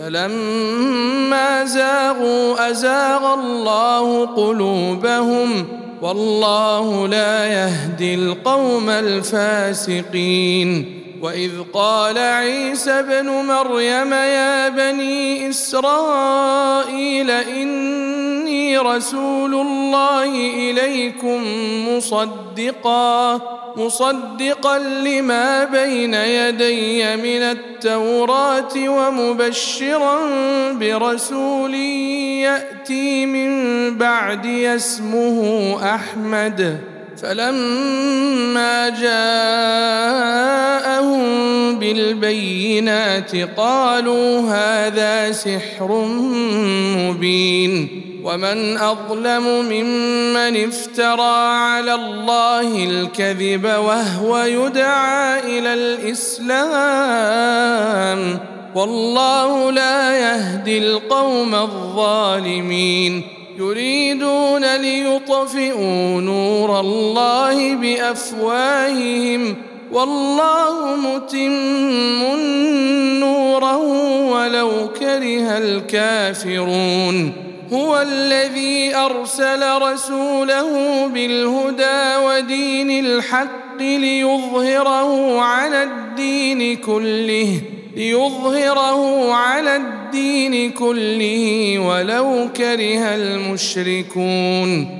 فلما زاغوا أزاغ الله قلوبهم والله لا يهدي القوم الفاسقين وإذ قال عيسى ابن مريم يا بني إسرائيل إني رسول الله إليكم مصدقا مصدقا لما بين يدي من التوراة ومبشرا برسول يأتي من بعدي اسمه أحمد. فلما جاءهم بالبينات قالوا هذا سحر مبين ومن أظلم ممن افترى على الله الكذب وهو يدعى إلى الإسلام والله لا يهدي القوم الظالمين يريدون ليطفئوا نور الله بأفواههم والله متم نوره ولو كره الكافرون. هو الذي أرسل رسوله بالهدى ودين الحق ليظهره على الدين كله ليظهره على الدين كله ولو كره المشركون.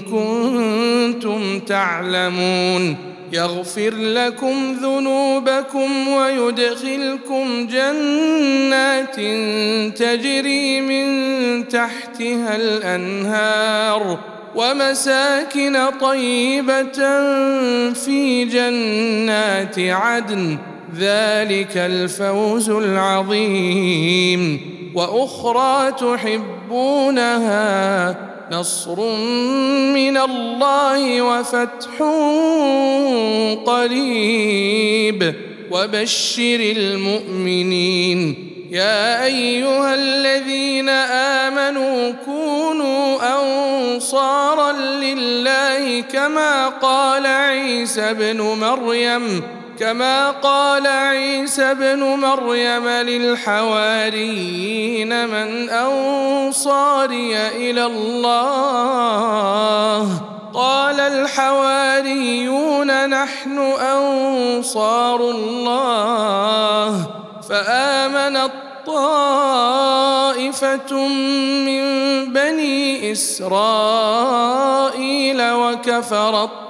كنتم تعلمون يغفر لكم ذنوبكم ويدخلكم جنات تجري من تحتها الأنهار ومساكن طيبة في جنات عدن. ذلك الفوز العظيم. وأخرى تحبونها نصر من الله وفتح قريب. وبشر المؤمنين. يا أيها الذين آمنوا كونوا أنصارا لله كما قال عيسى ابن مريم. كما قال عيسى ابن مريم للحواريين من أنصاري إلى الله. قال الحواريون نحن أنصار الله. فامنت طائفه من بني إسرائيل وكفرت